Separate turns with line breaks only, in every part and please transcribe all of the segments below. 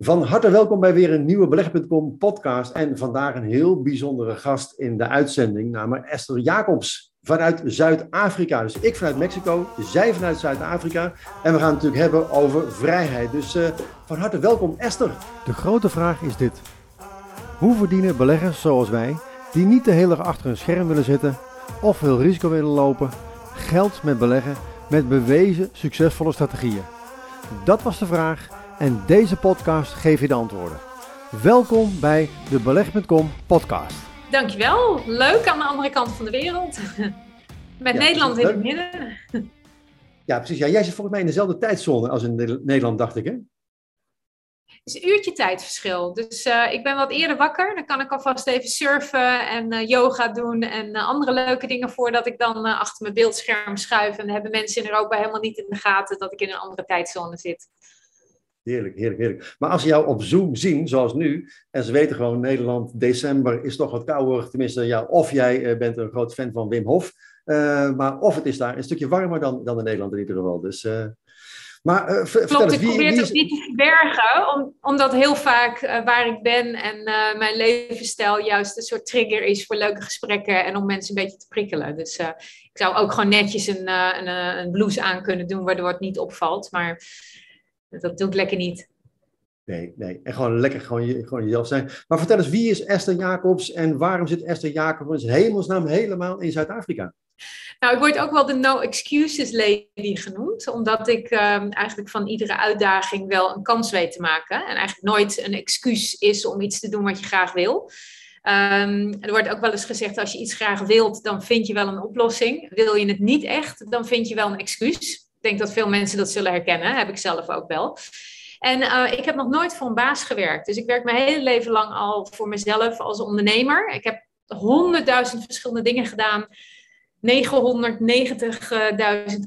Van harte welkom bij weer een nieuwe Beleg.com podcast. En vandaag een heel bijzondere gast in de uitzending, namelijk Esther Jacobs vanuit Zuid-Afrika. Dus ik vanuit Mexico, zij vanuit Zuid-Afrika. En we gaan het natuurlijk hebben over vrijheid. Dus uh, van harte welkom Esther.
De grote vraag is dit. Hoe verdienen beleggers zoals wij, die niet de hele dag achter een scherm willen zitten of veel risico willen lopen, geld met beleggen met bewezen succesvolle strategieën? Dat was de vraag en deze podcast geeft je de antwoorden. Welkom bij de Beleg.com podcast.
Dankjewel. Leuk aan de andere kant van de wereld. Met Nederland in het midden.
Ja, precies. Ja, jij zit volgens mij in dezelfde tijdzone als in Nederland, dacht ik, hè?
Het is een uurtje tijdverschil. Dus uh, ik ben wat eerder wakker. Dan kan ik alvast even surfen en uh, yoga doen en uh, andere leuke dingen voordat ik dan achter mijn beeldscherm schuif. En dan hebben mensen in Europa helemaal niet in de gaten dat ik in een andere tijdzone zit.
Heerlijk, heerlijk, heerlijk. Maar als ze jou op Zoom zien, zoals nu, en ze weten gewoon, Nederland, december is toch wat kouder. Tenminste, ja, of jij uh, bent een groot fan van Wim Hof. Uh, maar of het is daar een stukje warmer dan, dan in Nederland in ieder geval. Dus, uh,
maar uh, Klopt, ik probeer het ook niet te verbergen, om, omdat heel vaak waar ik ben en mijn levensstijl juist een soort trigger is voor leuke gesprekken en om mensen een beetje te prikkelen. Dus ik zou ook gewoon netjes een, een, een blouse aan kunnen doen, waardoor het niet opvalt. Maar dat doe ik lekker niet.
Nee, nee. En gewoon lekker gewoon, je, gewoon jezelf zijn. Maar vertel eens, wie is Esther Jacobs en waarom zit Esther Jacobs hemelsnaam helemaal in Zuid-Afrika?
Nou, ik word ook wel de no excuses lady genoemd, omdat ik um, eigenlijk van iedere uitdaging wel een kans weet te maken. En eigenlijk nooit een excuus is om iets te doen wat je graag wil. Um, er wordt ook wel eens gezegd, als je iets graag wilt, dan vind je wel een oplossing. Wil je het niet echt, dan vind je wel een excuus. Denk dat veel mensen dat zullen herkennen, heb ik zelf ook wel. En uh, ik heb nog nooit voor een baas gewerkt. Dus ik werk mijn hele leven lang al voor mezelf als ondernemer. Ik heb honderdduizend verschillende dingen gedaan. 990.000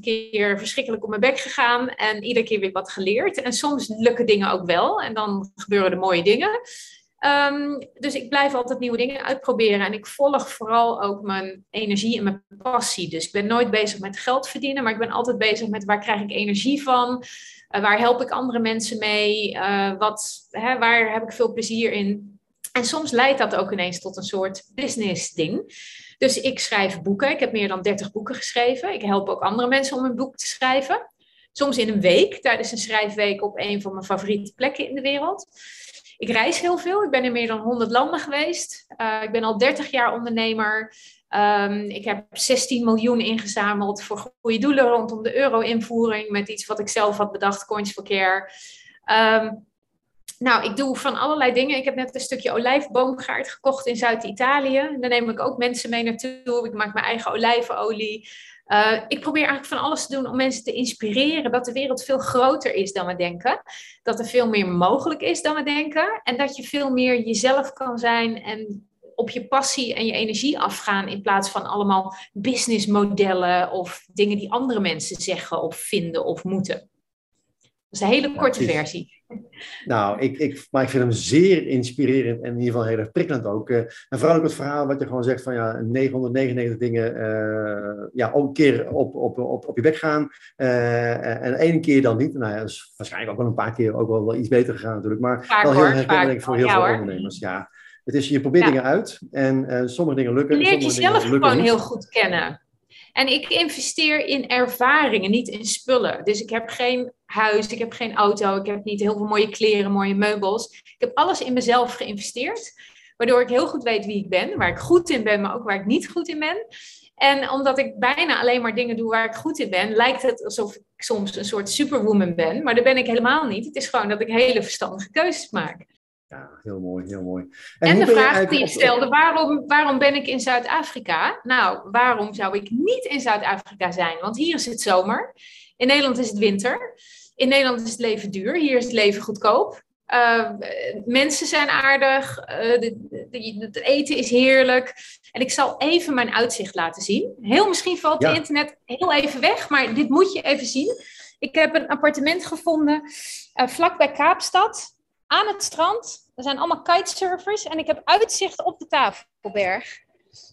keer verschrikkelijk op mijn bek gegaan en iedere keer weer wat geleerd. En soms lukken dingen ook wel en dan gebeuren er mooie dingen. Um, dus ik blijf altijd nieuwe dingen uitproberen en ik volg vooral ook mijn energie en mijn passie. Dus ik ben nooit bezig met geld verdienen, maar ik ben altijd bezig met waar krijg ik energie van, uh, waar help ik andere mensen mee, uh, wat, hè, waar heb ik veel plezier in. En soms leidt dat ook ineens tot een soort business ding. Dus ik schrijf boeken. Ik heb meer dan 30 boeken geschreven. Ik help ook andere mensen om een boek te schrijven. Soms in een week, tijdens een schrijfweek op een van mijn favoriete plekken in de wereld. Ik reis heel veel. Ik ben in meer dan 100 landen geweest. Uh, ik ben al 30 jaar ondernemer. Um, ik heb 16 miljoen ingezameld voor goede doelen rondom de euro-invoering. Met iets wat ik zelf had bedacht, Coins for Care. Um, nou, ik doe van allerlei dingen. Ik heb net een stukje olijfboomgaard gekocht in Zuid-Italië. Daar neem ik ook mensen mee naartoe. Ik maak mijn eigen olijfenolie. Uh, ik probeer eigenlijk van alles te doen om mensen te inspireren dat de wereld veel groter is dan we denken. Dat er veel meer mogelijk is dan we denken. En dat je veel meer jezelf kan zijn en op je passie en je energie afgaan in plaats van allemaal businessmodellen of dingen die andere mensen zeggen of vinden of moeten. Dat is een hele korte versie.
Nou, ik, ik, maar ik vind hem zeer inspirerend en in ieder geval heel erg prikkelend ook. Uh, en vooral ook het verhaal wat je gewoon zegt van ja, 999 dingen, uh, ja, ook een keer op, op, op, op je bek gaan uh, en één keer dan niet. Nou ja, dat is waarschijnlijk ook wel een paar keer ook wel, wel iets beter gegaan natuurlijk, maar vaak wel heel herkenlijk voor heel veel ondernemers. Ja. Het is, je probeert ja. dingen uit en sommige dingen lukken.
Je leert
jezelf
gewoon heel goed kennen. En ik investeer in ervaringen, niet in spullen. Dus ik heb geen huis, ik heb geen auto, ik heb niet heel veel mooie kleren, mooie meubels. Ik heb alles in mezelf geïnvesteerd, waardoor ik heel goed weet wie ik ben, waar ik goed in ben, maar ook waar ik niet goed in ben. En omdat ik bijna alleen maar dingen doe waar ik goed in ben, lijkt het alsof ik soms een soort superwoman ben. Maar dat ben ik helemaal niet. Het is gewoon dat ik hele verstandige keuzes maak.
Ja, heel mooi, heel mooi.
En, en de vraag die je stelde, waarom, waarom ben ik in Zuid-Afrika? Nou, waarom zou ik niet in Zuid-Afrika zijn? Want hier is het zomer. In Nederland is het winter. In Nederland is het leven duur. Hier is het leven goedkoop. Uh, mensen zijn aardig. Uh, het eten is heerlijk. En ik zal even mijn uitzicht laten zien. Heel misschien valt ja. het internet heel even weg, maar dit moet je even zien. Ik heb een appartement gevonden uh, vlakbij Kaapstad aan het strand. Er zijn allemaal kitesurfers en ik heb uitzicht op de Tafelberg.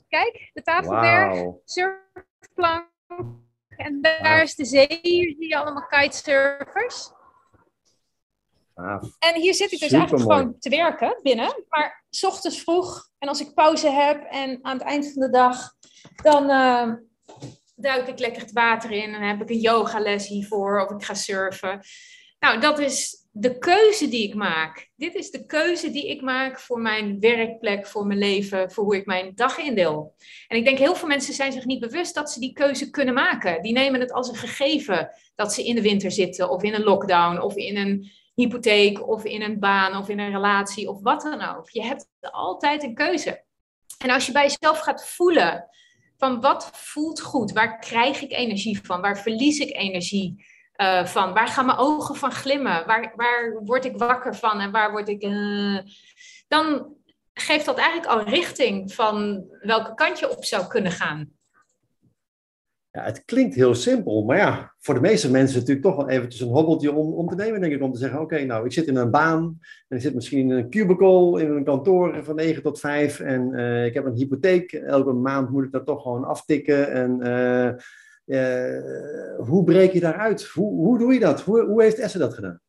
Kijk, de Tafelberg, wow. surfplank. En daar wow. is de zee. Hier zie je allemaal kitesurfers. En hier zit ik dus eigenlijk gewoon te werken binnen. Maar s ochtends vroeg en als ik pauze heb en aan het eind van de dag, dan uh, duik ik lekker het water in en heb ik een yogales hiervoor of ik ga surfen. Nou, dat is de keuze die ik maak. Dit is de keuze die ik maak voor mijn werkplek, voor mijn leven, voor hoe ik mijn dag indeel. En ik denk heel veel mensen zijn zich niet bewust dat ze die keuze kunnen maken. Die nemen het als een gegeven dat ze in de winter zitten of in een lockdown of in een hypotheek of in een baan of in een relatie of wat dan ook. Je hebt altijd een keuze. En als je bij jezelf gaat voelen van wat voelt goed, waar krijg ik energie van, waar verlies ik energie uh, van, waar gaan mijn ogen van glimmen, waar, waar word ik wakker van en waar word ik. Uh, dan geeft dat eigenlijk al richting van welke kant je op zou kunnen gaan.
Ja, het klinkt heel simpel, maar ja, voor de meeste mensen natuurlijk toch wel eventjes een hobbeltje om, om te nemen, denk ik. Om te zeggen, oké, nou, ik zit in een baan en ik zit misschien in een cubicle in een kantoor van 9 tot 5 en uh, ik heb een hypotheek. Elke maand moet ik dat toch gewoon aftikken en... Uh, hoe breek je daaruit? Hoe, hoe doe je dat? Hoe, hoe heeft Esse dat gedaan?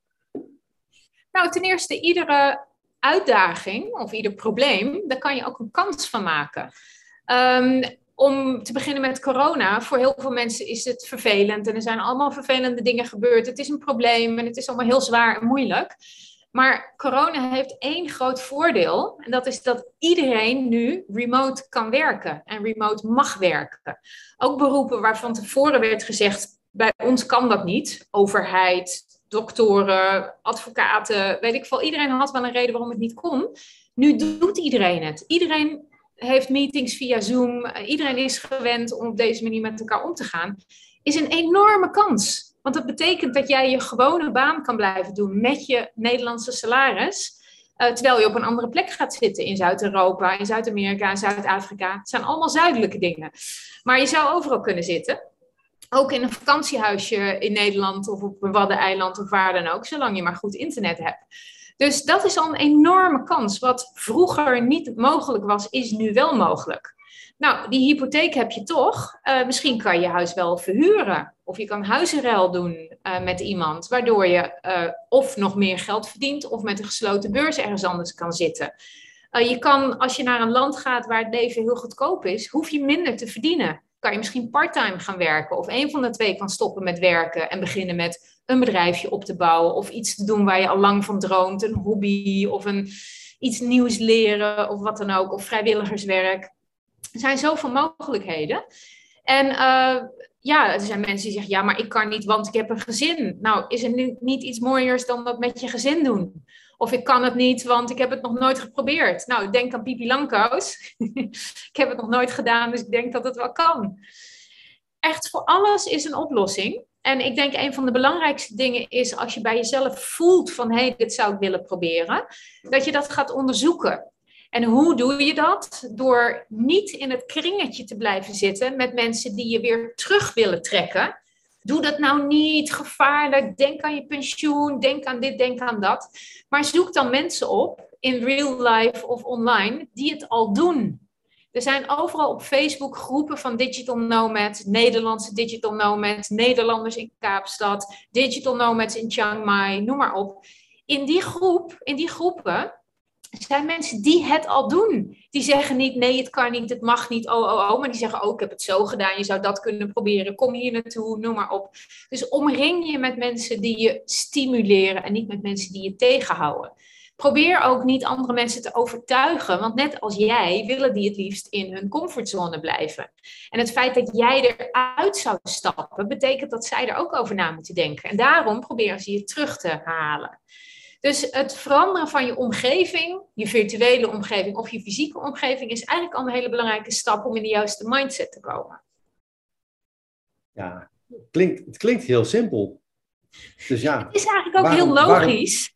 Nou, ten eerste, iedere uitdaging of ieder probleem, daar kan je ook een kans van maken. Um, om te beginnen met corona, voor heel veel mensen is het vervelend en er zijn allemaal vervelende dingen gebeurd. Het is een probleem en het is allemaal heel zwaar en moeilijk. Maar corona heeft één groot voordeel en dat is dat iedereen nu remote kan werken en remote mag werken. Ook beroepen waarvan tevoren werd gezegd, bij ons kan dat niet. Overheid, doktoren, advocaten, weet ik veel. Iedereen had wel een reden waarom het niet kon. Nu doet iedereen het. Iedereen heeft meetings via Zoom. Iedereen is gewend om op deze manier met elkaar om te gaan. Is een enorme kans. Want dat betekent dat jij je gewone baan kan blijven doen met je Nederlandse salaris. Uh, terwijl je op een andere plek gaat zitten in Zuid-Europa, in Zuid-Amerika, Zuid-Afrika. Het zijn allemaal zuidelijke dingen. Maar je zou overal kunnen zitten. Ook in een vakantiehuisje in Nederland of op een Waddeneiland of waar dan ook, zolang je maar goed internet hebt. Dus dat is al een enorme kans. Wat vroeger niet mogelijk was, is nu wel mogelijk. Nou, die hypotheek heb je toch. Uh, misschien kan je huis wel verhuren. Of je kan huizenruil doen uh, met iemand. Waardoor je uh, of nog meer geld verdient. Of met een gesloten beurs ergens anders kan zitten. je kan, als je naar een land gaat waar het leven heel goedkoop is. Hoef je minder te verdienen. Kan je misschien parttime gaan werken. Of een van de twee kan stoppen met werken. En beginnen met een bedrijfje op te bouwen. Of iets te doen waar je al lang van droomt. Een hobby of een, iets nieuws leren. Of wat dan ook. Of vrijwilligerswerk. Er zijn zoveel mogelijkheden. En uh, ja, er zijn mensen die zeggen, ja, maar ik kan niet, want ik heb een gezin. Nou, is er niet, niet iets mooiers dan dat met je gezin doen? Of ik kan het niet, want ik heb het nog nooit geprobeerd. Nou, denk aan Pipi Langkous. ik heb het nog nooit gedaan, dus ik denk dat het wel kan. Echt voor alles is een oplossing. En ik denk een van de belangrijkste dingen is als je bij jezelf voelt van hé, hey, dit zou ik willen proberen, dat je dat gaat onderzoeken. En hoe doe je dat? Door niet in het kringetje te blijven zitten met mensen die je weer terug willen trekken. Doe dat nou niet, gevaarlijk. Denk aan je pensioen, denk aan dit, denk aan dat. Maar zoek dan mensen op, in real life of online, die het al doen. Er zijn overal op Facebook groepen van digital nomads, Nederlandse digital nomads, Nederlanders in Kaapstad, digital nomads in Chiang Mai, noem maar op. In die groep, in die groepen zijn mensen die het al doen. Die zeggen niet, nee, het kan niet, het mag niet, oh, oh, oh. Maar die zeggen, oh, ik heb het zo gedaan, je zou dat kunnen proberen. Kom hier naartoe, noem maar op. Dus omring je met mensen die je stimuleren en niet met mensen die je tegenhouden. Probeer ook niet andere mensen te overtuigen, want net als jij willen die het liefst in hun comfortzone blijven. En het feit dat jij eruit zou stappen, betekent dat zij er ook over na moeten denken. En daarom proberen ze je terug te halen. Dus het veranderen van je omgeving, je virtuele omgeving of je fysieke omgeving, is eigenlijk al een hele belangrijke stap om in de juiste mindset te komen.
Ja, het klinkt, het klinkt heel simpel. Dus ja,
het is eigenlijk ook heel logisch.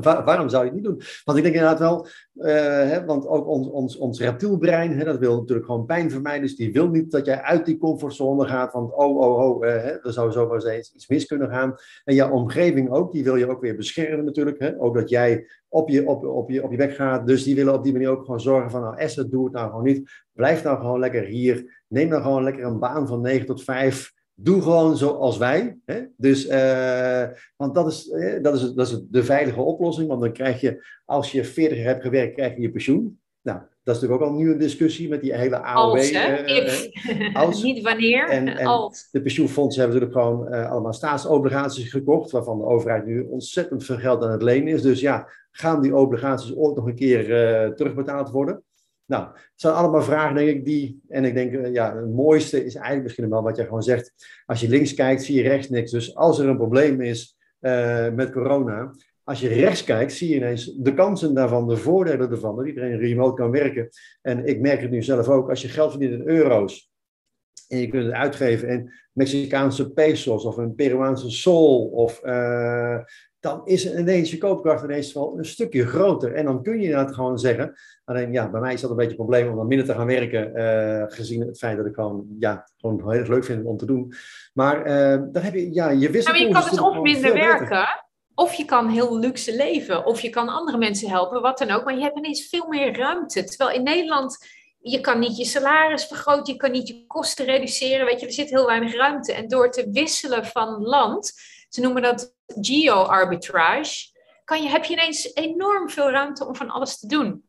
Waarom zou je het niet doen? Want ik denk inderdaad wel, uh, hè, want ook ons, ons, ons reptielbrein, hè, dat wil natuurlijk gewoon pijn vermijden. Dus die wil niet dat jij uit die comfortzone gaat. Want oh, oh, oh, uh, hè, er zou zomaar eens iets mis kunnen gaan. En jouw omgeving ook, die wil je ook weer beschermen natuurlijk. Hè? Ook dat jij op je, op, op, je, op je weg gaat. Dus die willen op die manier ook gewoon zorgen van, nou Esther, doe het nou gewoon niet. Blijf nou gewoon lekker hier. Neem nou gewoon lekker een baan van 9 tot 5 Doe gewoon zoals wij. Hè? Dus, uh, want dat is, dat, is, dat is de veilige oplossing. Want dan krijg je, als je 40 jaar hebt gewerkt, krijg je je pensioen. Nou, dat is natuurlijk ook al nu een discussie met die hele AOW.
Als, hè? Uh, als. Niet wanneer,
en, en als. De pensioenfondsen hebben natuurlijk gewoon allemaal staatsobligaties gekocht, waarvan de overheid nu ontzettend veel geld aan het lenen is. Dus ja, gaan die obligaties ooit nog een keer terugbetaald worden? Nou, het zijn allemaal vragen, denk ik, die. En ik denk, uh, ja, het mooiste is eigenlijk misschien wel wat jij gewoon zegt. Als je links kijkt, zie je rechts niks. Dus als er een probleem is uh, met corona. Als je rechts kijkt, zie je ineens de kansen daarvan, de voordelen ervan. Dat iedereen remote kan werken. En ik merk het nu zelf ook. Als je geld verdient in euro's. En je kunt het uitgeven in Mexicaanse pesos of een Peruaanse sol of uh, dan is ineens je koopkracht ineens wel een stukje groter. En dan kun je dat gewoon zeggen. Alleen ja, bij mij is dat een beetje een probleem om dan minder te gaan werken, uh, gezien het feit dat ik gewoon, ja, gewoon heel erg leuk vind om te doen. Maar uh, dan heb je, ja, je wist
Maar je kan dus of minder werken, of je kan heel luxe leven, of je kan andere mensen helpen, wat dan ook. Maar je hebt ineens veel meer ruimte. Terwijl in Nederland je kan niet je salaris vergroten, je kan niet je kosten reduceren. Weet je, er zit heel weinig ruimte. En door te wisselen van land, ze noemen dat geo-arbitrage, kan je, heb je ineens enorm veel ruimte om van alles te doen.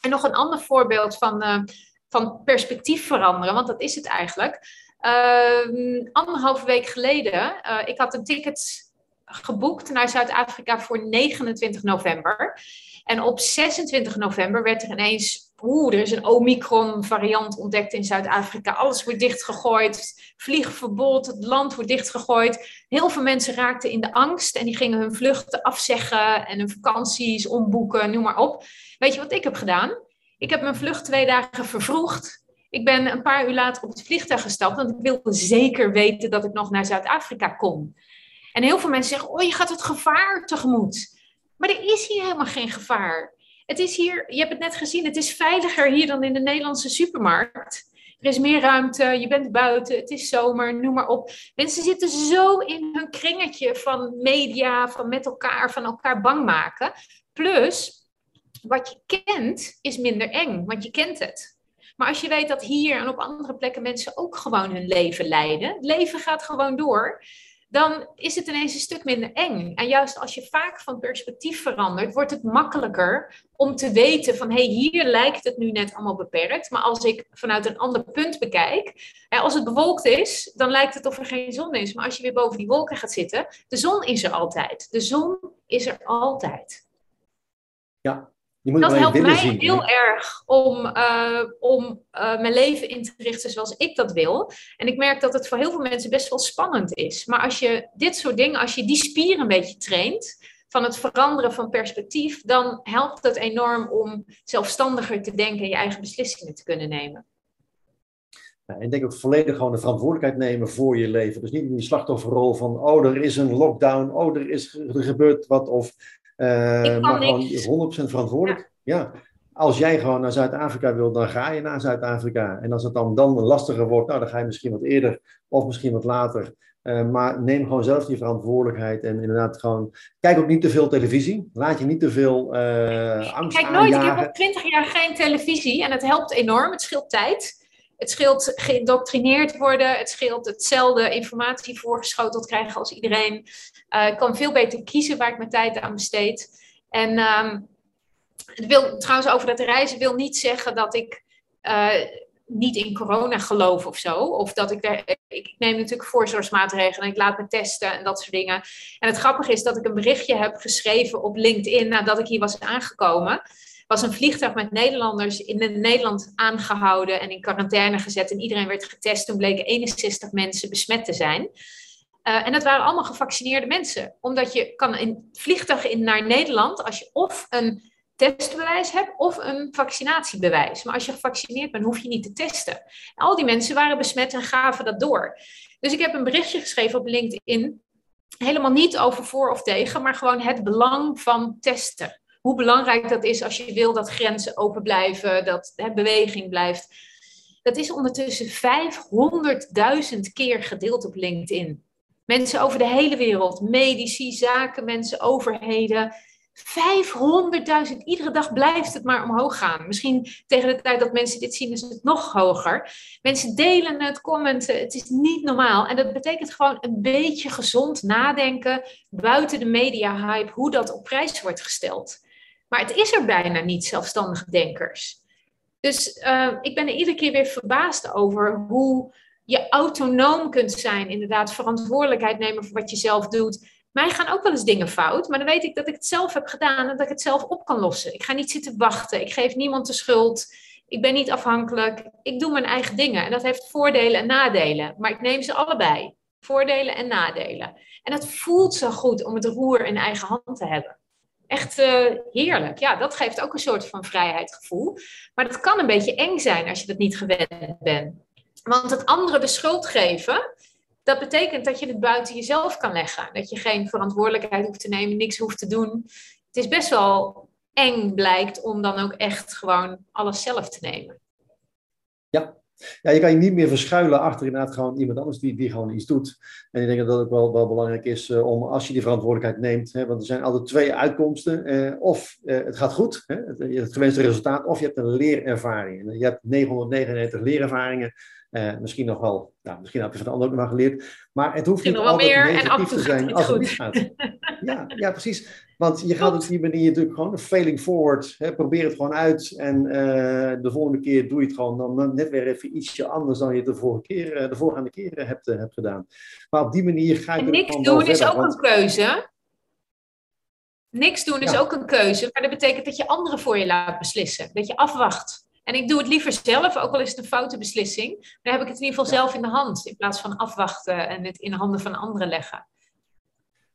En nog een ander voorbeeld van, uh, van perspectief veranderen, want dat is het eigenlijk. Uh, anderhalve week geleden, uh, ik had een ticket geboekt naar Zuid-Afrika voor 29 november. En op 26 november werd er ineens, oeh, er is een Omicron-variant ontdekt in Zuid-Afrika. Alles wordt dichtgegooid, vliegverbod, het land wordt dichtgegooid. Heel veel mensen raakten in de angst en die gingen hun vluchten afzeggen en hun vakanties omboeken, noem maar op. Weet je wat ik heb gedaan? Ik heb mijn vlucht twee dagen vervroegd. Ik ben een paar uur later op het vliegtuig gestapt, want ik wilde zeker weten dat ik nog naar Zuid-Afrika kon. En heel veel mensen zeggen, oh, je gaat het gevaar tegemoet. Maar er is hier helemaal geen gevaar. Het is hier, je hebt het net gezien, het is veiliger hier dan in de Nederlandse supermarkt. Er is meer ruimte, je bent buiten, het is zomer, noem maar op. Mensen zitten zo in hun kringetje van media, van met elkaar, van elkaar bang maken. Plus, wat je kent is minder eng, want je kent het. Maar als je weet dat hier en op andere plekken mensen ook gewoon hun leven leiden, het leven gaat gewoon door, dan is het ineens een stuk minder eng. En juist als je vaak van perspectief verandert, wordt het makkelijker om te weten van hé, hey, hier lijkt het nu net allemaal beperkt. Maar als ik vanuit een ander punt bekijk, als het bewolkt is, dan lijkt het of er geen zon is. Maar als je weer boven die wolken gaat zitten, de zon is er altijd. De zon is er altijd.
Ja,
dat helpt mij heel erg om, uh, om uh, mijn leven in te richten zoals ik dat wil. En ik merk dat het voor heel veel mensen best wel spannend is. Maar als je dit soort dingen, als je die spieren een beetje traint, van het veranderen van perspectief, dan helpt het enorm om zelfstandiger te denken en je eigen beslissingen te kunnen nemen.
Ja, ik denk ook volledig gewoon de verantwoordelijkheid nemen voor je leven. Dus niet in die slachtofferrol van, oh, er is een lockdown, oh, er, is, er gebeurt wat, of uh, maar gewoon 100% verantwoordelijk. Ja. Als jij gewoon naar Zuid-Afrika wil, dan ga je naar Zuid-Afrika. En als het dan, dan lastiger wordt, nou, dan ga je misschien wat eerder of misschien wat later. Uh, maar neem gewoon zelf die verantwoordelijkheid en inderdaad gewoon... Kijk ook niet te veel televisie. Laat je niet te veel uh, angst
Kijk nooit, ik heb al twintig jaar geen televisie en het helpt enorm. Het scheelt tijd. Het scheelt geïndoctrineerd worden. Het scheelt hetzelfde informatie voorgeschoteld krijgen als iedereen. Uh, ik kan veel beter kiezen waar ik mijn tijd aan besteed. En um, het wil trouwens over dat reizen wil niet zeggen dat ik uh, niet in corona geloof of zo. Of dat ik. Ik neem natuurlijk voorzorgsmaatregelen. Ik laat me testen en dat soort dingen. En het grappige is dat ik een berichtje heb geschreven op LinkedIn nadat ik hier was aangekomen was een vliegtuig met Nederlanders in Nederland aangehouden en in quarantaine gezet. En iedereen werd getest. Toen bleken 61 mensen besmet te zijn. Uh, en dat waren allemaal gevaccineerde mensen. Omdat je kan een vliegtuig in naar Nederland als je of een testbewijs hebt of een vaccinatiebewijs. Maar als je gevaccineerd bent, hoef je niet te testen. En al die mensen waren besmet en gaven dat door. Dus ik heb een berichtje geschreven op LinkedIn. Helemaal niet over voor of tegen, maar gewoon het belang van testen hoe belangrijk dat is als je wil dat grenzen open blijven, dat hè, beweging blijft. Dat is ondertussen 500.000 keer gedeeld op LinkedIn. Mensen over de hele wereld, medici, zaken, mensen, overheden. 500.000, iedere dag blijft het maar omhoog gaan. Misschien tegen de tijd dat mensen dit zien is het nog hoger. Mensen delen het, commenten, het is niet normaal. En dat betekent gewoon een beetje gezond nadenken buiten de media-hype, hoe dat op prijs wordt gesteld. Maar het is er bijna niet, zelfstandige denkers. Dus uh, ik ben er iedere keer weer verbaasd over hoe je autonoom kunt zijn, inderdaad verantwoordelijkheid nemen voor wat je zelf doet. Mij gaan ook wel eens dingen fout, maar dan weet ik dat ik het zelf heb gedaan en dat ik het zelf op kan lossen. Ik ga niet zitten wachten, ik geef niemand de schuld, ik ben niet afhankelijk, ik doe mijn eigen dingen. En dat heeft voordelen en nadelen, maar ik neem ze allebei. Voordelen en nadelen. En het voelt zo goed om het roer in eigen hand te hebben. Echt uh, heerlijk. Ja, dat geeft ook een soort van vrijheidsgevoel. Maar dat kan een beetje eng zijn als je dat niet gewend bent. Want het andere de schuld geven, dat betekent dat je het buiten jezelf kan leggen. Dat je geen verantwoordelijkheid hoeft te nemen, niks hoeft te doen. Het is best wel eng blijkt om dan ook echt gewoon alles zelf te nemen.
Ja, ja, je kan je niet meer verschuilen achter inderdaad gewoon iemand anders die, die gewoon iets doet. En ik denk dat dat ook wel, wel belangrijk is uh, om als je die verantwoordelijkheid neemt, hè, want er zijn altijd twee uitkomsten. Uh, of uh, het gaat goed, hè, het, het gewenste resultaat, of je hebt een leerervaring. Je hebt 999 leerervaringen uh, misschien nog wel, nou, misschien heb je van de ander ook nog geleerd. Maar het hoeft niet altijd meer, negatief te zijn als het niet gaat. Ja, ja, precies. Want je gaat op die manier natuurlijk gewoon een failing forward. Hè, probeer het gewoon uit. En uh, de volgende keer doe je het gewoon dan net weer even ietsje anders dan je het de, vorige keer, uh, de voorgaande keren hebt, hebt gedaan. Maar op die manier ga je.
En niks doen is ook want... een keuze. Niks doen is ook een keuze. Maar dat betekent dat je anderen voor je laat beslissen. Dat je afwacht. En ik doe het liever zelf, ook al is het een foute beslissing. Dan heb ik het in ieder geval zelf in de hand, in plaats van afwachten en het in de handen van anderen leggen.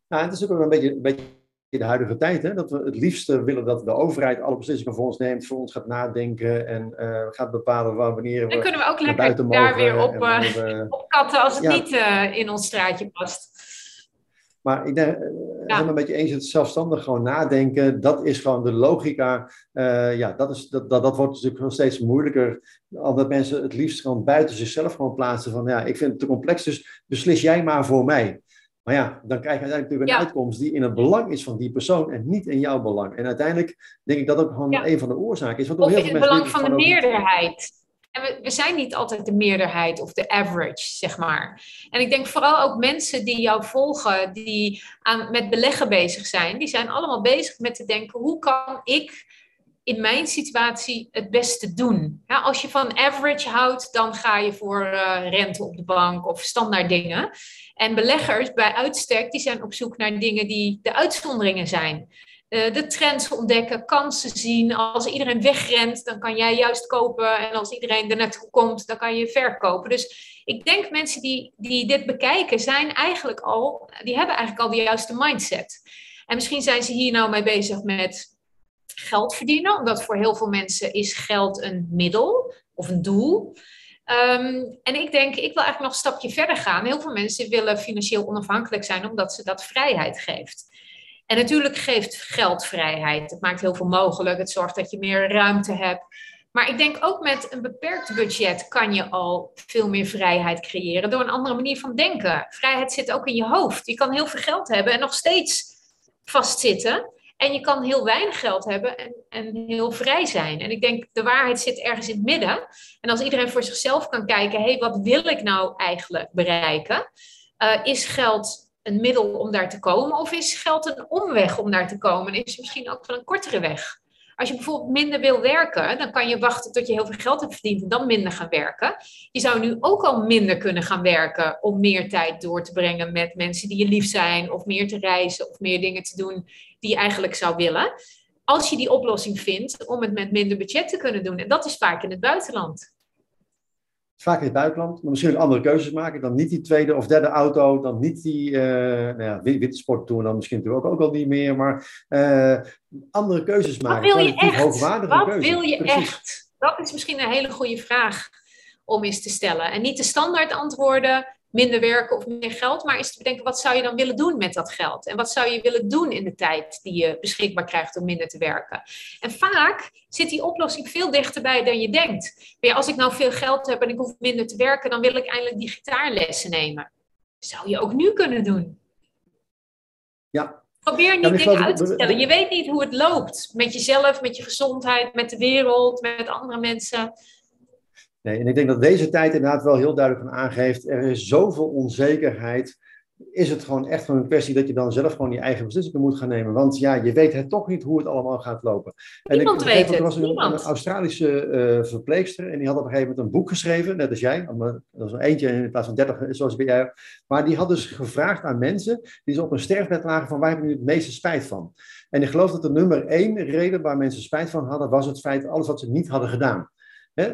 Nou, het is ook een beetje, een beetje de huidige tijd, hè, dat we het liefste willen dat de overheid alle beslissingen voor ons neemt, voor ons gaat nadenken en uh, gaat bepalen waar, wanneer we.
Dan kunnen we ook lekker daar weer op, uh, op katten als het ja. niet uh, in ons straatje past.
Maar ik denk, ja. helemaal met je eens, het zelfstandig gewoon nadenken, dat is gewoon de logica. Uh, ja, dat, is, dat, dat, dat wordt natuurlijk nog steeds moeilijker. Omdat mensen het liefst gewoon buiten zichzelf gewoon plaatsen van, ja, ik vind het te complex, dus beslis jij maar voor mij. Maar ja, dan krijg je uiteindelijk natuurlijk een ja. uitkomst die in het belang is van die persoon en niet in jouw belang. En uiteindelijk denk ik dat ook gewoon ja. een van de oorzaken is.
Want of heel in het belang van de meerderheid. En we, zijn niet altijd de meerderheid of de average, zeg maar. En ik denk vooral ook mensen die jou volgen, die met beleggen bezig zijn, die zijn allemaal bezig met te denken: hoe kan ik in mijn situatie het beste doen? Ja, als je van average houdt, dan ga je voor uh, rente op de bank of standaard dingen. En beleggers bij uitstek, die zijn op zoek naar dingen die de uitzonderingen zijn. Uh, de trends ontdekken, kansen zien. Als iedereen wegrent, dan kan jij juist kopen. En als iedereen er naartoe komt, dan kan je verkopen. Dus ik denk mensen die, die dit bekijken, zijn eigenlijk al, die hebben eigenlijk al de juiste mindset. En misschien zijn ze hier nou mee bezig met geld verdienen, omdat voor heel veel mensen is geld een middel of een doel. Um, en ik denk, ik wil eigenlijk nog een stapje verder gaan. Heel veel mensen willen financieel onafhankelijk zijn, omdat ze dat vrijheid geeft. En natuurlijk geeft geld vrijheid. Het maakt heel veel mogelijk. Het zorgt dat je meer ruimte hebt. Maar ik denk ook met een beperkt budget kan je al veel meer vrijheid creëren door een andere manier van denken. Vrijheid zit ook in je hoofd. Je kan heel veel geld hebben en nog steeds vastzitten. En je kan heel weinig geld hebben en, en heel vrij zijn. En ik denk, de waarheid zit ergens in het midden. En als iedereen voor zichzelf kan kijken, hé, hey, wat wil ik nou eigenlijk bereiken? Uh, is geld een middel om daar te komen? Of is geld een omweg om daar te komen? En is het misschien ook wel een kortere weg? Als je bijvoorbeeld minder wil werken, dan kan je wachten tot je heel veel geld hebt verdiend en dan minder gaan werken. Je zou nu ook al minder kunnen gaan werken om meer tijd door te brengen met mensen die je lief zijn, of meer te reizen, of meer dingen te doen die je eigenlijk zou willen. Als je die oplossing vindt om het met minder budget te kunnen doen. En dat is vaak in het buitenland
vaak in het buitenland, maar misschien ook andere keuzes maken. Dan niet die tweede of derde auto, dan niet die uh, nou ja, wintersport doen, dan misschien natuurlijk ook, ook al niet meer, maar uh, andere keuzes maken.
Wat wil je echt? Wat wil je echt? Dat is misschien een hele goede vraag om eens te stellen. En niet de standaard antwoorden, minder werken of meer geld, maar eens te bedenken, wat zou je dan willen doen met dat geld? En wat zou je willen doen in de tijd die je beschikbaar krijgt om minder te werken? En vaak zit die oplossing veel dichterbij dan je denkt. Maar als ik nou veel geld heb en ik hoef minder te werken, dan wil ik eindelijk die gitaarlessen nemen. Zou je ook nu kunnen doen.
Ja.
Probeer niet dingen uit te stellen. Je weet niet hoe het loopt. Met jezelf, met je gezondheid, met de wereld, met andere mensen.
Nee, en ik denk dat deze tijd inderdaad wel heel duidelijk van aangeeft. Er is zoveel onzekerheid is het gewoon echt een kwestie dat je dan zelf gewoon je eigen beslissingen moet gaan nemen. Want ja, je weet het toch niet hoe het allemaal gaat lopen.
Niemand
en
ik, weet het.
Er was een, Australische uh, verpleegster en die had op een gegeven moment een boek geschreven, net als jij. Dat was een eentje in plaats van dertig, zoals bij jij. Maar die had dus gevraagd aan mensen die ze op een sterfbed lagen van waar heb je nu het meeste spijt van? En ik geloof dat de nummer één reden waar mensen spijt van hadden, was het feit alles wat ze niet hadden gedaan.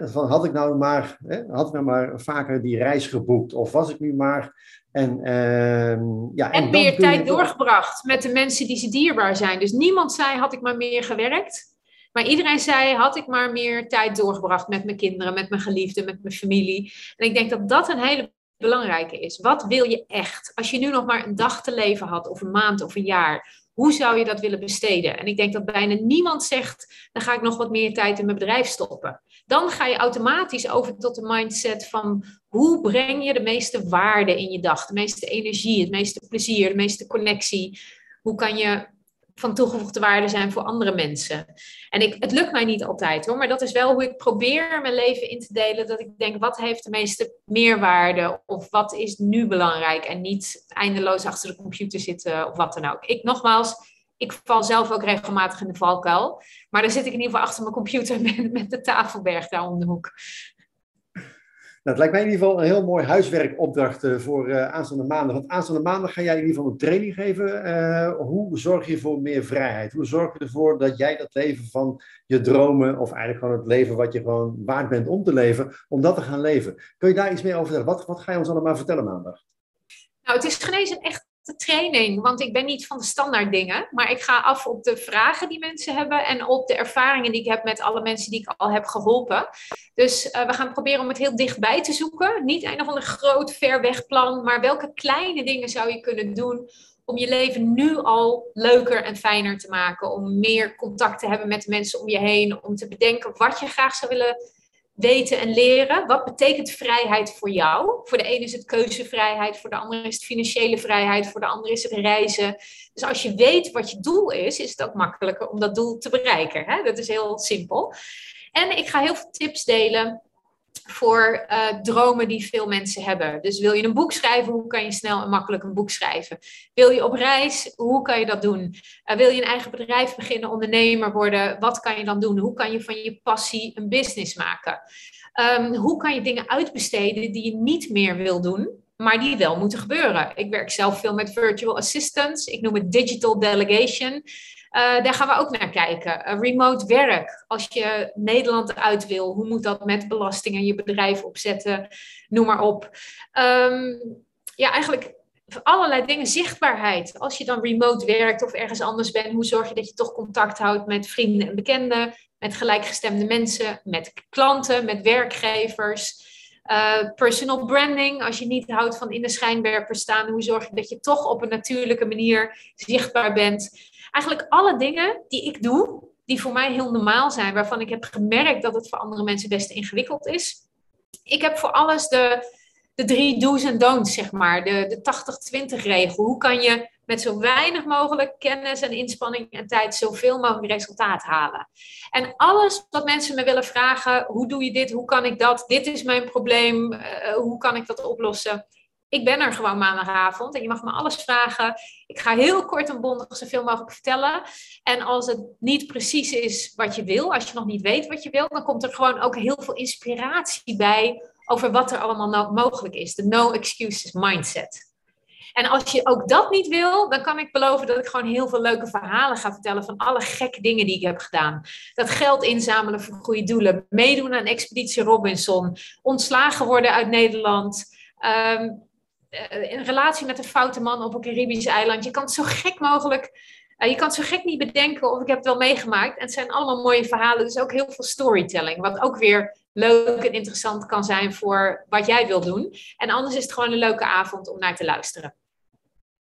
Van had ik nou maar, had ik nou maar vaker die reis geboekt? Of was ik nu maar
en, uh, ja, en, en meer tijd doorgebracht met de mensen die ze dierbaar zijn. Dus niemand zei, had ik maar meer gewerkt. Maar iedereen zei, had ik maar meer tijd doorgebracht met mijn kinderen, met mijn geliefden, met mijn familie. En ik denk dat dat een hele belangrijke is. Wat wil je echt? Als je nu nog maar een dag te leven had, of een maand of een jaar, hoe zou je dat willen besteden? En ik denk dat bijna niemand zegt, dan ga ik nog wat meer tijd in mijn bedrijf stoppen. Dan ga je automatisch over tot de mindset van hoe breng je de meeste waarde in je dag, de meeste energie, het meeste plezier, de meeste connectie. Hoe kan je van toegevoegde waarde zijn voor andere mensen. En ik, het lukt mij niet altijd hoor, maar dat is wel hoe ik probeer mijn leven in te delen. Dat ik denk, wat heeft de meeste meerwaarde of wat is nu belangrijk en niet eindeloos achter de computer zitten of wat dan ook. Ik nogmaals, ik val zelf ook regelmatig in de valkuil, maar dan zit ik in ieder geval achter mijn computer met, met de tafelberg daar om de hoek.
Nou, het lijkt mij in ieder geval een heel mooi huiswerkopdracht uh, voor uh, aanstaande maandag. Want aanstaande maandag ga jij in ieder geval een training geven. Uh, hoe zorg je voor meer vrijheid? Hoe zorg je ervoor dat jij dat leven van je dromen, of eigenlijk gewoon het leven wat je gewoon waard bent om te leven, om dat te gaan leven? Kun je daar iets meer over vertellen? Wat, wat ga je ons allemaal vertellen maandag?
Nou, het is genezen echt de training, want ik ben niet van de standaard dingen, maar ik ga af op de vragen die mensen hebben en op de ervaringen die ik heb met alle mensen die ik al heb geholpen. Dus uh, we gaan proberen om het heel dichtbij te zoeken. Niet een of ander groot, ver weg plan, maar welke kleine dingen zou je kunnen doen om je leven nu al leuker en fijner te maken, om meer contact te hebben met mensen om je heen, om te bedenken wat je graag zou willen weten en leren. Wat betekent vrijheid voor jou? Voor de ene is het keuzevrijheid, voor de andere is het financiële vrijheid, voor de andere is het reizen. Dus als je weet wat je doel is, is het ook makkelijker om dat doel te bereiken. Hè? Dat is heel simpel. En ik ga heel veel tips delen voor uh, dromen die veel mensen hebben. Dus wil je een boek schrijven, hoe kan je snel en makkelijk een boek schrijven? Wil je op reis, hoe kan je dat doen? Uh, wil je een eigen bedrijf beginnen, ondernemer worden, wat kan je dan doen? Hoe kan je van je passie een business maken? Um, hoe kan je dingen uitbesteden die je niet meer wil doen, maar die wel moeten gebeuren? Ik werk zelf veel met virtual assistants. Ik noem het digital delegation. Uh, daar gaan we ook naar kijken. Uh, remote werk. Als je Nederland uit wil, hoe moet dat met belastingen, je bedrijf opzetten, noem maar op. Um, ja, eigenlijk allerlei dingen. Zichtbaarheid. Als je dan remote werkt of ergens anders bent, hoe zorg je dat je toch contact houdt met vrienden en bekenden, met gelijkgestemde mensen, met klanten, met werkgevers. Uh, personal branding, als je niet houdt van in de schijnwerper staan, hoe zorg je dat je toch op een natuurlijke manier zichtbaar bent? eigenlijk alle dingen die ik doe, die voor mij heel normaal zijn, waarvan ik heb gemerkt dat het voor andere mensen best ingewikkeld is. Ik heb voor alles de, de drie do's en don'ts, zeg maar, de, de 80-20 regel. Hoe kan je met zo weinig mogelijk kennis en inspanning en tijd zoveel mogelijk resultaat halen? En alles wat mensen me willen vragen, hoe doe je dit, hoe kan ik dat, dit is mijn probleem, uh, hoe kan ik dat oplossen? ik ben er gewoon maandagavond en je mag me alles vragen. Ik ga heel kort en bondig zoveel mogelijk vertellen. En als het niet precies is wat je wil, als je nog niet weet wat je wil, dan komt er gewoon ook heel veel inspiratie bij over wat er allemaal mogelijk is. De no excuses mindset. En als je ook dat niet wil, dan kan ik beloven dat ik gewoon heel veel leuke verhalen ga vertellen van alle gekke dingen die ik heb gedaan. Dat geld inzamelen voor goede doelen, meedoen aan Expeditie Robinson, ontslagen worden uit Nederland. Um, uh, een relatie met een foute man op een Caribisch eiland. Je kan het zo gek mogelijk, uh, je kan het zo gek niet bedenken of ik heb het wel meegemaakt. En het zijn allemaal mooie verhalen, dus ook heel veel storytelling. Wat ook weer leuk en interessant kan zijn voor wat jij wil doen. En anders is het gewoon een leuke avond om naar te luisteren.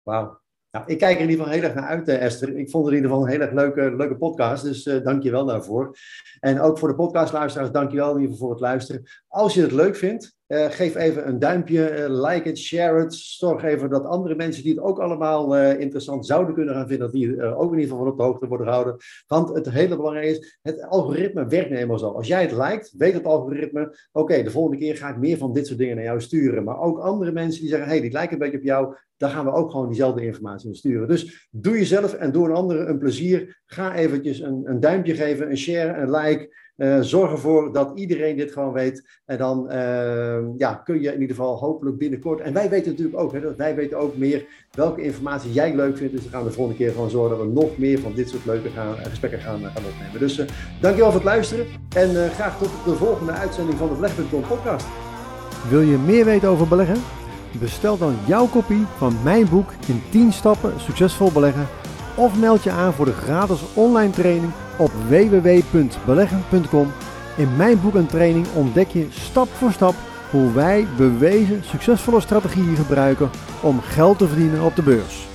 Wauw. Nou, ik kijk er in ieder geval heel erg naar uit, Esther. Ik vond het in ieder geval een heel erg leuke, leuke podcast, dus uh, dank je wel daarvoor. En ook voor de podcastluisteraars, dank je wel in ieder geval voor het luisteren. Als je het leuk vindt, geef even een duimpje, like het, share het. Zorg even dat andere mensen die het ook allemaal interessant zouden kunnen gaan vinden, dat die ook in ieder geval van op de hoogte worden gehouden. Want het hele belangrijke is, het algoritme werkt nu eenmaal zo. Als jij het lijkt, weet het algoritme, oké, de volgende keer ga ik meer van dit soort dingen naar jou sturen. Maar ook andere mensen die zeggen, hey, die lijken een beetje op jou, dan gaan we ook gewoon diezelfde informatie sturen. Dus doe jezelf en doe een andere een plezier. Ga eventjes een, een duimpje geven, een share, een like. Uh, zorg ervoor dat iedereen dit gewoon weet. En dan uh, ja, kun je in ieder geval hopelijk binnenkort. En wij weten natuurlijk ook, hè, dat wij weten ook meer welke informatie jij leuk vindt. Dus dan gaan we de volgende keer gewoon zorgen dat we nog meer van dit soort leuke gaan, gesprekken gaan, gaan opnemen. Dus uh, dankjewel voor het luisteren. En graag tot de volgende uitzending van de Beleg.com podcast.
Wil je meer weten over beleggen? Bestel dan jouw kopie van mijn boek in 10 stappen succesvol beleggen. Of meld je aan voor de gratis online training op www.beleggen.com. In mijn boek en training ontdek je stap voor stap hoe wij bewezen succesvolle strategieën gebruiken om geld te verdienen op de beurs.